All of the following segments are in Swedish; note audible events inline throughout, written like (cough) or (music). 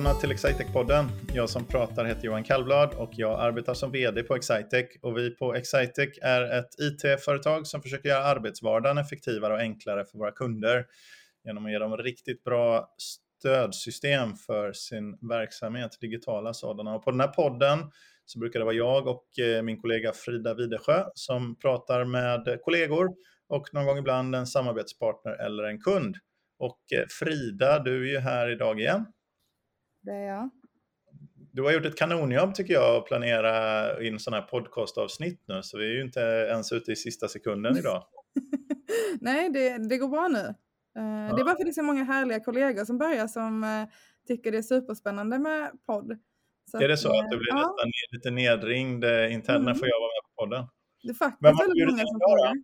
välkomna till Excitec-podden. Jag som pratar heter Johan Kallblad och jag arbetar som VD på Excitec. Och vi på Excitec är ett IT-företag som försöker göra arbetsvardagen effektivare och enklare för våra kunder genom att ge dem riktigt bra stödsystem för sin verksamhet, digitala sådana. Och på den här podden så brukar det vara jag och eh, min kollega Frida Widesjö som pratar med kollegor och någon gång ibland en samarbetspartner eller en kund. Och eh, Frida, du är ju här idag igen. Det är jag. Du har gjort ett kanonjobb tycker jag att planera in sådana här podcastavsnitt nu, så vi är ju inte ens ute i sista sekunden idag. (laughs) Nej, det, det går bra nu. Ja. Eh, det är bara för att det är så många härliga kollegor som börjar som eh, tycker det är superspännande med podd. Så är det så att du blir ja. nästan lite nedringd internt när mm. får jag vara med på podden? Det är faktiskt väldigt många som frågar.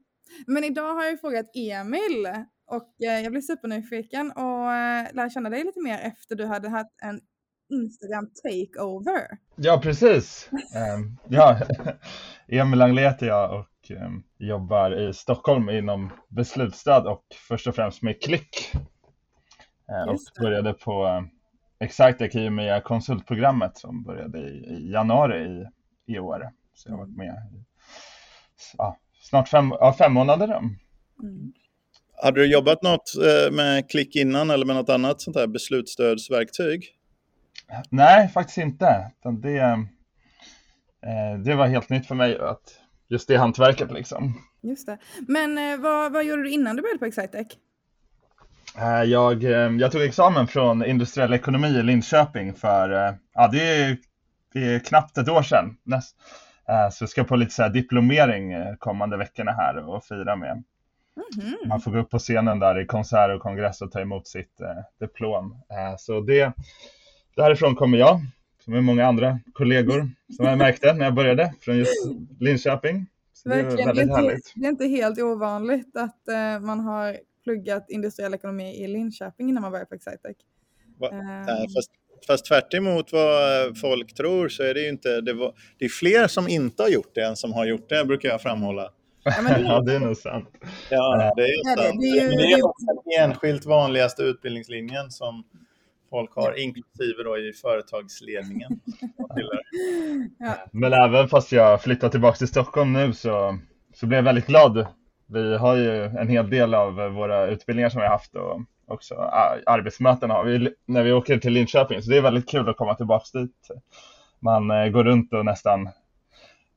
Men idag har jag frågat Emil och eh, jag blev supernyfiken och eh, lär känna dig lite mer efter du hade haft en Instagram takeover. Ja, precis. um, (laughs) ja, (laughs) Emil Anglé heter jag och um, jobbar i Stockholm inom beslutsstöd och först och främst med Klick. Uh, och började på i och med konsultprogrammet som började i, i januari i, i år. Så jag har varit med i ja, snart fem, ja, fem månader. Mm. Hade du jobbat något eh, med Klick innan eller med något annat sånt här beslutsstödsverktyg? Nej, faktiskt inte. Det, eh, det var helt nytt för mig, att just det hantverket liksom. Just det. Men eh, vad, vad gjorde du innan du började på Excitec? Jag, jag tog examen från industriell ekonomi i Linköping för, ja det är, det är knappt ett år sedan. Så jag ska på lite så här diplomering kommande veckorna här och fira med Mm-hmm. Man får gå upp på scenen där i konsert och kongress och ta emot sitt eh, diplom. Eh, så det, därifrån kommer jag, som är många andra kollegor som jag märkte när jag började från just Linköping. Så Verkligen, det är, väldigt det, är inte, det är inte helt ovanligt att eh, man har pluggat industriell ekonomi i Linköping innan man börjar på Excitec. Va? Um, fast, fast tvärt vad folk tror så är det ju inte, det, var, det är fler som inte har gjort det än som har gjort det, brukar jag framhålla. Ja, det, (laughs) ja, det är nog sant. Ja, det är sant. Ja, det, det, är ju, det är den enskilt vanligaste utbildningslinjen som folk har, inklusive då i företagsledningen. (laughs) ja. Men även fast jag flyttar tillbaka till Stockholm nu så, så blev jag väldigt glad. Vi har ju en hel del av våra utbildningar som vi har haft och också arbetsmöten har vi när vi åker till Linköping, så det är väldigt kul att komma tillbaka dit. Man eh, går runt och nästan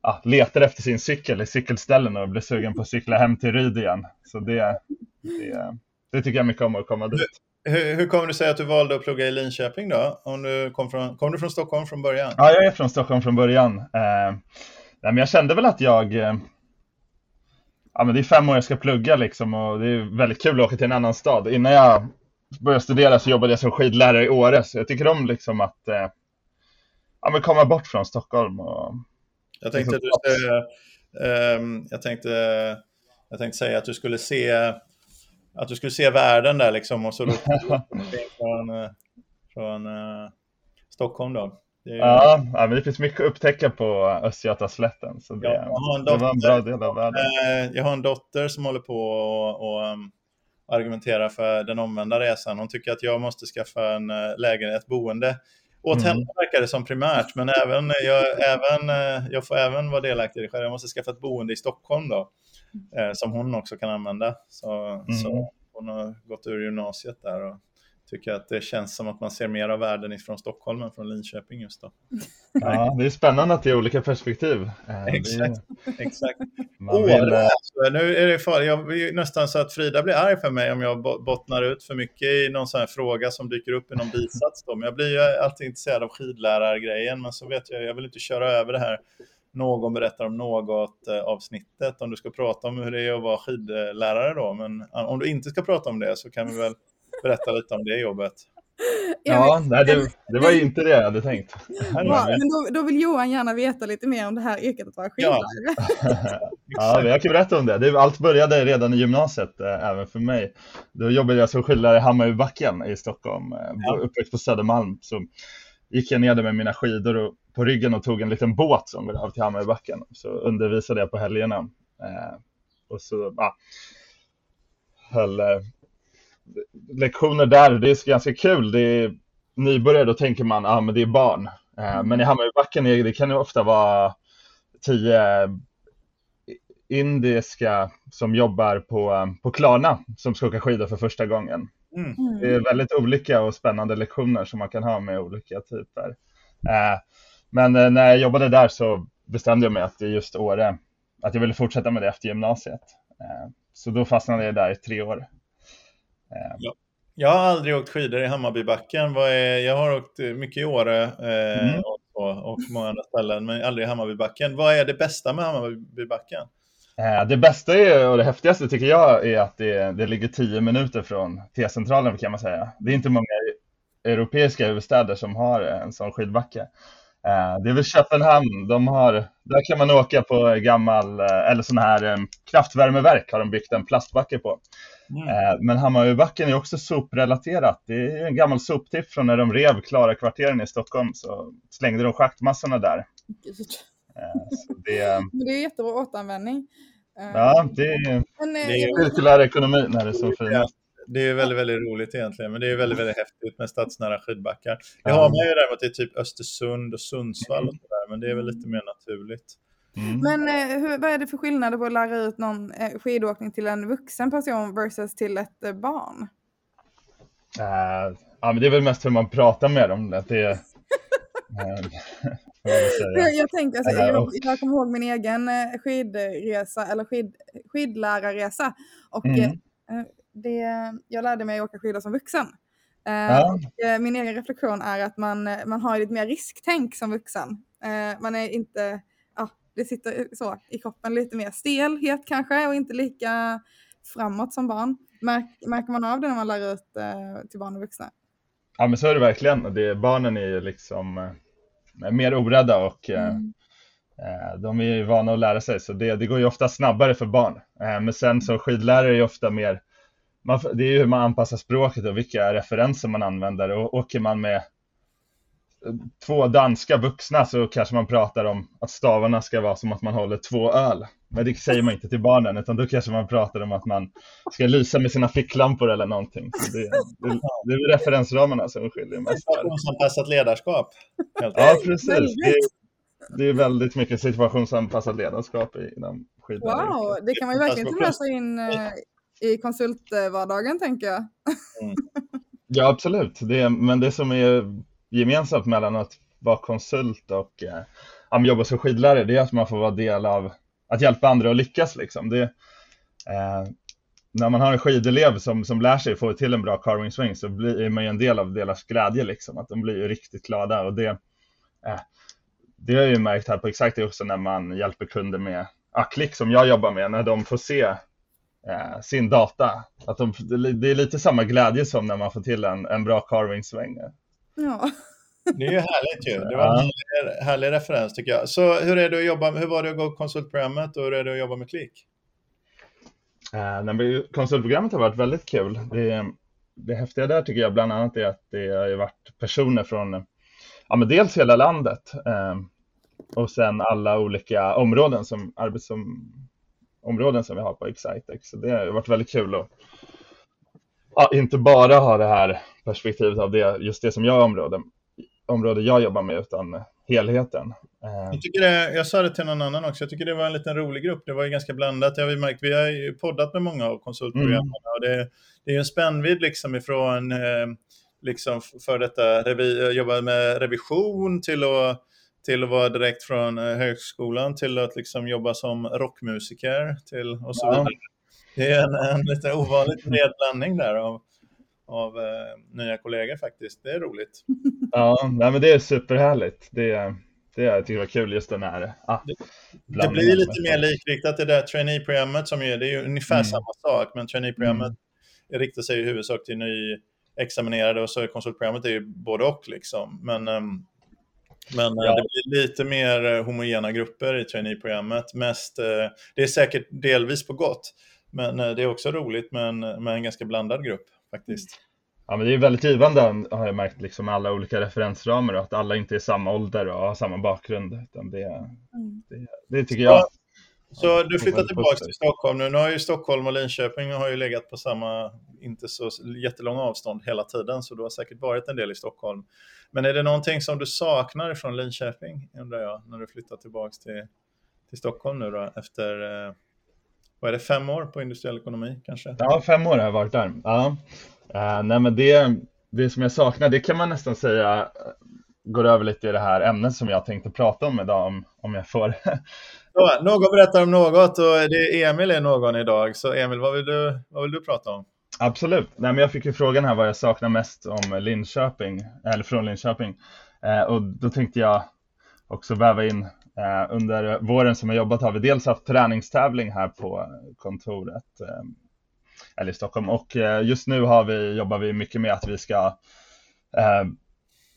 ja, letar efter sin cykel i cykelställen och blir sugen på att cykla hem till Ryd igen. Så det, det, det tycker jag mycket om att komma dit. Hur, hur kommer det sig att du valde att plugga i Linköping då? Om du kom, från, kom du från Stockholm från början? Ja, jag är från Stockholm från början. Eh, men jag kände väl att jag... Eh, ja, men det är fem år jag ska plugga liksom och det är väldigt kul att åka till en annan stad. Innan jag började studera så jobbade jag som skidlärare i Åre, så jag tycker om liksom att eh, ja, men komma bort från Stockholm och jag tänkte du um, jag tänkte, jag tänkte säga att du skulle se att du skulle se världen där liksom och så då från, eh, från uh, Stockholm då. Det, ja, ja, men det finns mycket att upptäcka på Östgötaslätten. Så det, ja, dotter, det var en bra del av världen. Uh, jag har en dotter som håller på och, och um, argumenterar för den omvända resan. Hon tycker att jag måste skaffa en uh, lägenhet, ett boende åt mm. henne verkar det som primärt, men även, jag, även, eh, jag får även vara delaktig i det själv. Jag måste skaffa ett boende i Stockholm då, eh, som hon också kan använda. Så, mm. så hon har gått ur gymnasiet där och tycker att det känns som att man ser mer av världen ifrån Stockholm än från Linköping just då. Ja, det är spännande att det är olika perspektiv. Exakt. Är... exakt. Vill... Åh, nu är det farligt. Jag är nästan så att Frida blir arg för mig om jag bottnar ut för mycket i någon sån här fråga som dyker upp i någon bisats. Då. Men jag blir ju alltid intresserad av skidlärargrejen, men så vet jag, jag vill inte köra över det här någon berättar om något eh, avsnittet om du ska prata om hur det är att vara skidlärare då. Men om du inte ska prata om det så kan vi väl berätta lite om det jobbet. Ja, nej, det, det var ju inte det jag hade tänkt. Ja, men då, då, vill Johan gärna veta lite mer om det här yrket att vara skidlärare. (laughs) Ja. ja, jag kan berätta om det. det. Allt började redan i gymnasiet, äh, även för mig. Då jobbade jag som skidlärare i Hammarbybacken i Stockholm, äh, ja. uppväxt på Södermalm. Så gick jag ner där med mina skidor och, på ryggen och tog en liten båt som går av till Hammarbybacken. Så undervisade jag på helgerna. Äh, och så ja, höll lektioner där, det är ganska kul. Det är nybörjare då tänker man att ah, det är barn. Eh, men i Hammarbybacken det kan det ofta vara tio indiska som jobbar på, på Klarna som ska åka skidor för första gången. Mm. mm. Det är väldigt olika och spännande lektioner som man kan ha med olika typer. Eh, men eh, när jag jobbade där så bestämde jag mig att det är just Åre, att jag ville fortsätta med det efter gymnasiet. Så då fastnade jag där i tre år. Ja. Jag har aldrig åkt skidor i Hammarbybacken. jag har åkt mycket i Åre mm. och, och många andra ställen, men aldrig i Hammarbybacken. Vad är det bästa med Hammarbybacken? Eh, det bästa är, och det häftigaste tycker jag är att det, det ligger tio minuter från T-centralen kan man säga. Det är inte många europeiska huvudstäder som har en sån skidbacke. Eh, det är väl Köpenhamn, de har, där kan man åka på gammal, eh, eller sån här kraftvärmeverk har de byggt en plastbacke på. Mm. Men Hammarbybacken är också soprelaterat. Det är en gammal soptipp från när de rev Klara-kvarteren i Stockholm, så slängde de schaktmassorna där. Så det, (laughs) Men det är jättebra återanvändning. Ja, det är, men, det är cirkulär ekonomi när det är så fint. Det är väldigt, väldigt roligt egentligen, men det är väldigt, väldigt häftigt med stadsnära skidbackar. Det har man ju däremot i typ Östersund och Sundsvall och sådär, men det är väl lite mer naturligt. Mm. Men eh, hur, vad är det för skillnader på att lära ut någon eh, skidåkning till en vuxen person versus till ett eh, barn? Uh, ja, men det är väl mest hur man pratar med dem. Att det, (laughs) (laughs) jag, jag, tänker, alltså, jag, jag kommer ihåg min egen eh, skidresa, eller skid, skidlärarresa. Och mm. Eh, det, jag lärde mig att åka skidor som vuxen. Eh, ja. Och min egen reflektion är att man, man har lite mer risktänk som vuxen. Man är inte, det sitter så i kroppen lite mer stelhet kanske och inte lika framåt som barn. Märk, märker man av det när man lär ut till barn och vuxna? Ja men så är det verkligen. Det, barnen är ju liksom mer orädda och eh, mm. eh, de är ju vana att lära sig så det, det går ju ofta snabbare för barn. Eh, men sen så skidlärare är ju ofta mer, man, det är ju hur man anpassar språket och vilka referenser man använder och åker man med två danska vuxna så kanske man pratar om att stavarna ska vara som att man håller två öl. Men det säger man inte till barnen, utan då kanske man pratar om att man ska lysa med sina ficklampor eller någonting. Så det, det, det är referensramarna som skiljer mest. Situationsanpassat ledarskap. Ja, precis. Det är, det är väldigt mycket situationsanpassat ledarskap inom skidlärare. Wow, det kan man ju verkligen sig in eh, i konsultvardagen, tänker jag. Mm. Ja, absolut. Det, men det som är gemensamt mellan att vara konsult och eh, jobba som skidlärare, det är att man får vara del av att hjälpa andra att lyckas. Liksom. Det, eh, när man har en skidelev som, som lär sig få till en bra carving swing så blir man ju en del av deras glädje, liksom. att de blir ju riktigt glada. Och det, eh, det har jag ju märkt här på Exakt också när man hjälper kunder med klick som jag jobbar med, när de får se eh, sin data. Att de, det är lite samma glädje som när man får till en, en bra carving sväng. Ja. Det är ju härligt ju. Det var en härlig, härlig, referens tycker jag. Så hur, är det att jobba, hur var det att gå konsultprogrammet och hur är det att jobba med Klik? Uh, konsultprogrammet har varit väldigt kul. Det, det häftiga där tycker jag bland annat är att det har varit personer från ja, men dels hela landet uh, och sen alla olika områden som arbetsområden som vi har på Excitex. Så det har varit väldigt kul att inte bara ha det här perspektivet av det, just det som jag område, område jag jobbar med, utan helheten. Eh, jag, tycker det, jag sa det till någon annan också, jag tycker det var en liten rolig grupp. Det var ju ganska blandat. Jag har märkt, vi har ju poddat med många av konsultprogrammen mm. och det, det är en spännvidd liksom ifrån eh, liksom för detta revi, jobba med revision till att till att vara direkt från eh, högskolan till att liksom jobba som rockmusiker till och så vidare. Det är en, en lite ovanligt bred blandning där av, av eh, nya kollegor faktiskt. Det är roligt. (laughs) Ja, nej, men det är superhärligt. Det, det jag tycker var kul just den här ah, det, det blir lite mer likriktat det där trainee-programmet som är, det är ju ungefär mm. samma sak, men trainee-programmet mm. riktar sig i huvudsak till nyexaminerade och så konsultprogrammet är ju både och liksom. Men, um, men ja. det blir lite mer eh, homogena grupper i trainee-programmet. Mest, uh, det är säkert delvis på gott, men uh, det är också roligt med en, med en ganska blandad grupp faktiskt. Ja, men det är väldigt givande har jag märkt, liksom alla olika referensramar och att alla inte är samma ålder och har samma bakgrund. Utan det, mm. det, det tycker jag. Så du flyttar tillbaka till Stockholm nu. Nu har ju Stockholm och Linköping har ju legat på samma, inte så jättelånga avstånd hela tiden, så du har säkert varit en del i Stockholm. Men är det någonting som du saknar från Linköping, undrar jag, när du flyttar tillbaka till, till Stockholm nu då, efter, eh, vad är det, fem år på industriell ekonomi kanske? Ja, fem år har jag varit där. Ja. Uh, nej, men det, det som jag saknar, det kan man nästan säga går över lite i det här ämnet som jag tänkte prata om idag, om, om jag får. (laughs) Så, någon berättar om något och det Emil är någon idag. Så Emil, vad vill du, vad vill du prata om? Absolut. Nej, men jag fick ju frågan här vad jag saknar mest om Linköping, eller från Linköping. Eh, och då tänkte jag också väva in eh, Eh, under våren som jag jobbat har vi dels haft träningstävling här på kontoret, eh, eller i Stockholm. Och eh, just nu har vi, jobbar vi mycket med att vi ska eh,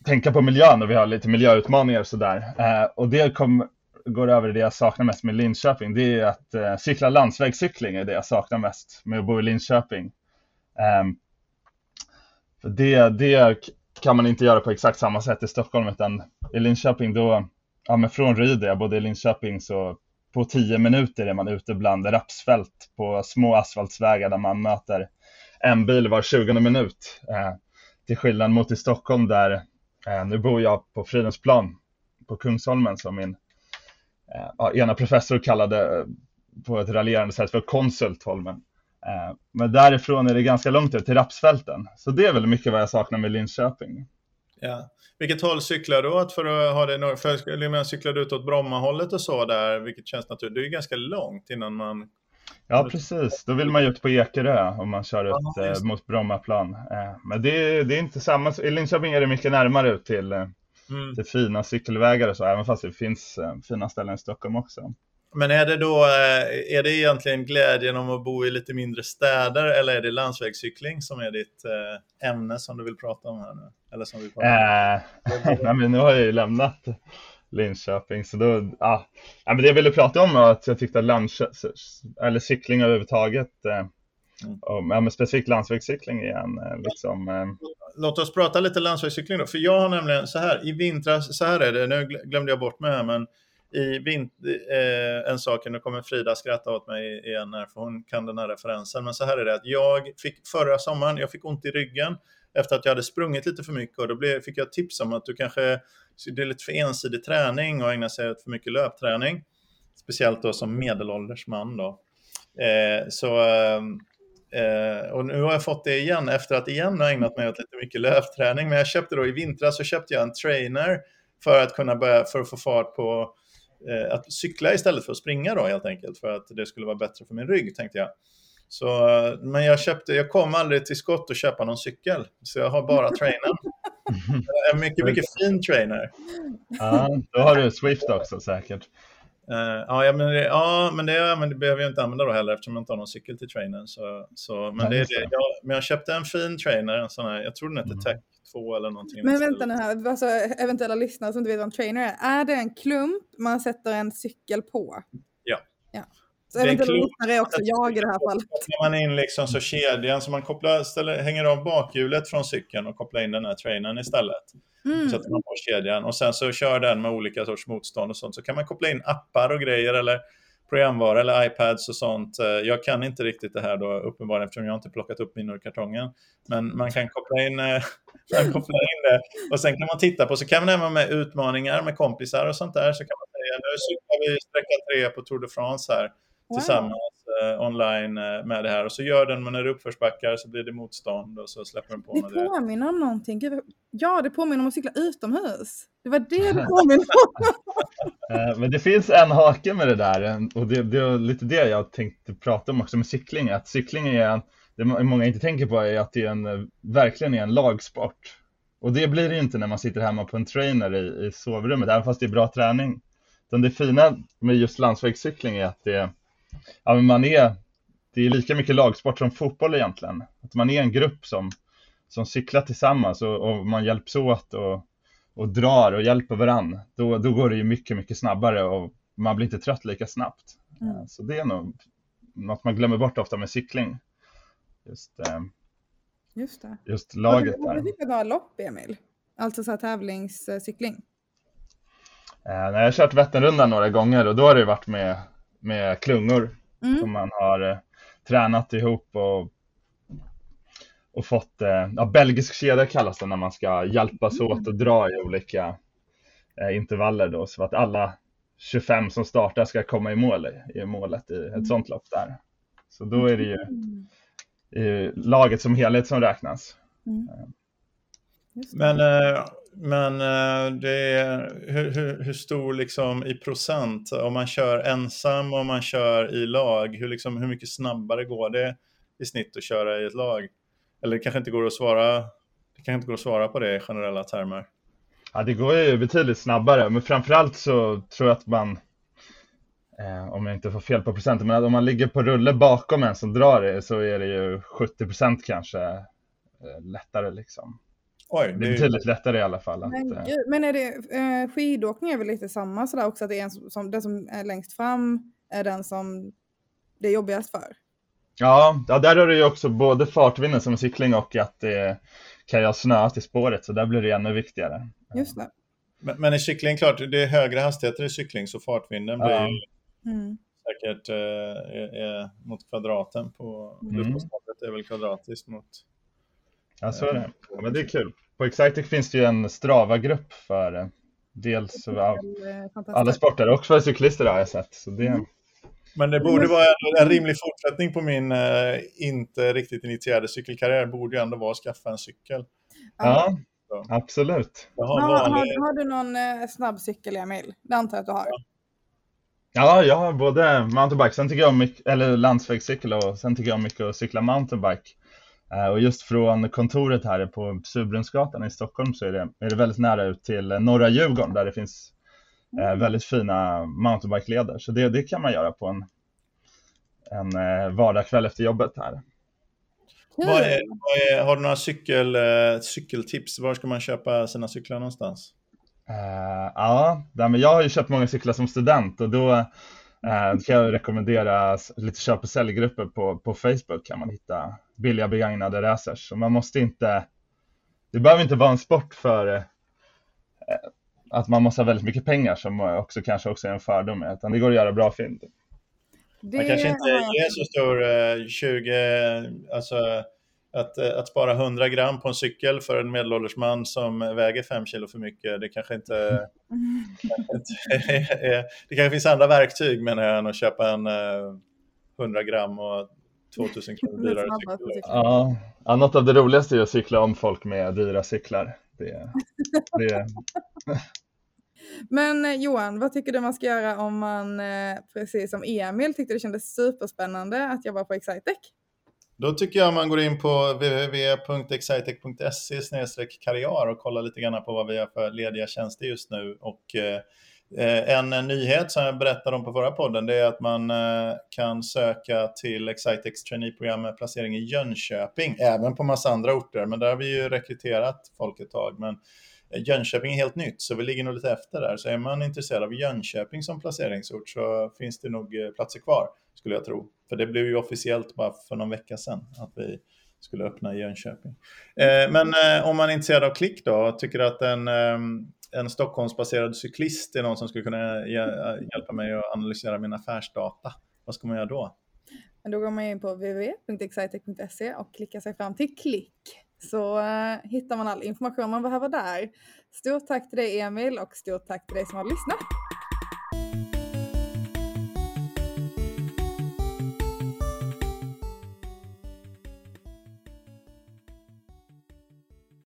tänka på miljön och vi har lite miljöutmaningar och sådär. Eh, och det kom, går över det jag saknar mest med Linköping. Det är att eh, cykla landsvägscykling är det jag saknar mest med att bo i Linköping. Eh, för det, det kan man inte göra på exakt samma sätt i Stockholm utan i Linköping då, ja men från Ryd jag bodde i Linköping så på tio minuter är man ute bland rapsfält på små asfaltsvägar där man möter en bil var 20 minut. Eh, till skillnad mot i Stockholm där Eh, nu bor jag på Fridhemsplan på Kungsholmen som min eh, ena professor kallade eh, på ett raljerande sätt för Konsultholmen. Eh, men därifrån är det ganska långt ut till Rapsfälten. Så det är väl mycket vad jag saknar med Linköping. Ja. Vilket håll cyklar du åt för att ha det? För, cyklar du ut åt Brommahållet och så där, vilket känns naturligt. Det är ju ganska långt innan man Ja, precis. Då vill man ju ut på Ekerö om man kör ut ja, eh, mot Brommaplan. Eh, men det, det, är inte samma. I Linköping är det mycket närmare ut till, eh, mm. till fina cykelvägar och så, även fast det finns eh, fina ställen i Stockholm också. Men är det då eh, är det egentligen glädjen om att bo i lite mindre städer eller är det landsvägscykling som är ditt eh, ämne som du vill prata om här nu? Eller som vi pratar om? (laughs) nej, men nu har jag ju lämnat Linköping. Så då, ja. ja, men det jag ville prata om var att jag tyckte att lands, eller cykling överhuvudtaget, eh, mm. och, ja, men specifikt landsvägscykling igen. Eh, liksom, eh. Låt oss prata lite landsvägscykling då, för jag har nämligen så här, i vintras, så här är det, nu glömde jag bort mig här, men i vint, eh, en sak, nu kommer Frida skratta åt mig igen här, för hon kan den här referensen, men så här är det att jag fick förra sommaren, jag fick ont i ryggen efter att jag hade sprungit lite för mycket och då blev, fick jag tips om att du kanske, det är lite för ensidig träning och ägnar sig åt för mycket löpträning. Speciellt då som medelålders man då. Eh, så, eh, eh, och nu har jag fått det igen efter att igen ha ägnat mig åt lite mycket löpträning. Men jag köpte då i vintras så köpte jag en trainer för att kunna börja, för att få fart på att cykla istället för att springa då helt enkelt. För att det skulle vara bättre för min rygg tänkte jag. Så, men jag, köpte, jag kom aldrig till skott att köpa någon cykel, så jag har bara (laughs) trainern. En mycket, mycket fin trainer. Ja, då har du Swift också säkert. Uh, ja, men det, ja, men det, men det behöver jag inte använda då heller eftersom jag inte har någon cykel till trainern. Så, så, men, det, det, jag, men jag köpte en fin trainer, en sån här, jag tror den heter mm. Tech 2 eller någonting. Men vänta nu här, alltså, eventuella lyssnare som inte vet vad en trainer är. Är det en klump man sätter en cykel på? Ja. ja. Så eventuella lyssnare är också jag i det här fallet. Kopplar man in liksom så kedjan, så man kopplar, ställer, hänger av bakhjulet från cykeln och kopplar in den här trainern istället. Mm. Sätter man på kedjan och sen så kör den med olika sorts motstånd och sånt. Så kan man koppla in appar och grejer eller programvara eller iPads och sånt. Eh, jag kan inte riktigt det här då uppenbarligen eftersom jag inte plockat upp min ur kartongen. Men man kan koppla in, eh, (laughs) man koppla in det och sen kan man titta på, så kan man även med utmaningar med kompisar och sånt där så kan man säga nu cyklar vi sträcka tre på Tour de France här wow. tillsammans eh, online eh, med det här. Och så gör den, men när det är uppförsbackar så blir det motstånd och så släpper den på. Det påminner om någonting. Ja, det påminner om att cykla utomhus. Det var det det påminner om. (laughs) Eh, men det finns en hake med det där och det, det är lite det jag tänkte prata om också med cykling. Att cykling är en, det många inte tänker på är att det är en, verkligen är en lagsport. Och det blir det inte när man sitter hemma på en trainer i, i sovrummet, även fast det är bra träning. Utan det fina med just landsvägscykling är att det, ja, men man är, det är lika mycket lagsport som fotboll egentligen. Att man är en grupp som, som cyklar tillsammans och, och man hjälps åt och, och drar och hjälper varann. Då, då går det ju mycket, mycket snabbare och man blir inte trött lika snabbt. Mm. Så det är nog något man glömmer bort ofta med cykling. Just, eh, just, det. just laget där. Har du några lopp, Emil? Alltså så här tävlingscykling? Eh, jag har kört Vätternrundan några gånger och då har det varit med med klungor mm. som man har eh, tränat ihop och, och fått, eh, ja, belgisk kedja kallas det när man ska hjälpas mm. åt och dra i olika eh, intervaller då så att alla 25 som startar ska komma i mål i, målet i ett mm. sånt lopp där. Så då är det ju mm. laget som helhet som räknas. Mm. Men, eh, men eh, det är, hur, hur, hur, stor liksom i procent, om man kör ensam och om man kör i lag, hur, liksom, hur mycket snabbare går det i snitt att köra i ett lag? Eller det kanske inte går att svara, det kanske inte går att svara på det i generella termer. Ja, det går ju betydligt snabbare, men framförallt så tror jag att man, eh, om jag inte får fel på procenten, men om man ligger på rulle bakom en som drar det så är det ju 70 procent kanske eh, lättare liksom. Oj, det är betydligt lättare i alla fall. Men, att, eh... men är det, eh, skidåkning är väl lite samma sådär också, att det är en som, den som är längst fram är den som det är jobbigast för? Ja, ja där är det ju också både fartvinden som cykling och att det kan jag snöa till spåret, så där blir det ännu viktigare. Just det. Men, men i cykling, klart, det är högre hastigheter i cykling, så fartvinden blir ja. mm. säkert eh, är, är mot kvadraten på mm. luftmotståndet är väl kvadratiskt mot Ja, så är det. Ja, men det är kul. På Excitec finns det ju en Strava-grupp för eh, dels av alla sporter och för cyklister har jag sett. Så det... Mm. Men det borde vara en rimlig fortsättning på min eh, inte riktigt initierade cykelkarriär. borde ju ändå vara att skaffa en cykel. Ja, så. absolut. Har, har, har, du någon eh, snabb cykel, Emil? Det antar jag att du har. Ja. Ja, jag har både mountainbike, sen tycker jag om mycket, eller landsvägscykel och sen tycker jag mycket att cykla mountainbike. Eh, och just från kontoret här på Surbrunnsgatan i Stockholm så är det, är det väldigt nära ut till norra Djurgården där det finns eh, mm. väldigt fina mountainbike-leder. Så det, det kan man göra på en, en eh, vardagskväll efter jobbet här. Vad är, vad är, har du några cykel, cykeltips? Var ska man köpa sina cyklar någonstans? Uh, ja, men jag har ju köpt många cyklar som student och då Eh, kan jag rekommendera lite köp och säljgrupper på, på Facebook kan man hitta billiga begagnade racers. Så man måste inte, det behöver inte vara en sport för eh, att man måste ha väldigt mycket pengar som också kanske också är en fördom, utan det går att göra bra fynd. Man kanske inte ger så stor 20, eh, alltså att, eh, att spara 100 gram på en cykel för en medelålders man som väger 5 kilo för mycket, det kanske inte, (laughs) (laughs) det kanske finns andra verktyg menar jag än att köpa en 100 eh, gram och 2000 kronor dyrare cykel. Ja, ja, något av det roligaste är att cykla om folk med dyra cyklar. Det, det... (laughs) Men eh, Johan, vad tycker du man ska göra om man, precis som Emil, tyckte det kändes superspännande att jobba på Excitec? Då tycker jag man går in på www.excitec.se karriär och kollar lite grann på vad vi har för lediga tjänster just nu. Och eh, en nyhet som jag berättade om på förra podden det är att man eh, kan söka till Excitex traineeprogram med placering i Jönköping, även på massa andra orter, men där har vi ju rekryterat folk ett tag. Men Jönköping är helt nytt, så vi ligger nog lite efter där. Så är man intresserad av Jönköping som placeringsort så finns det nog eh, platser kvar, skulle jag tro. För det blev ju officiellt bara för någon vecka sedan att vi skulle öppna i Jönköping. Eh, men eh, om man är intresserad av klick då, tycker att en, en Stockholmsbaserad cyklist är någon som skulle kunna hjälpa mig att analysera min affärsdata, vad ska man göra då? Då går man in på www.excitec.se och klickar sig fram till klick så eh, hittar man all information man behöver där. Stort tack till dig Emil och stort tack till dig som har lyssnat.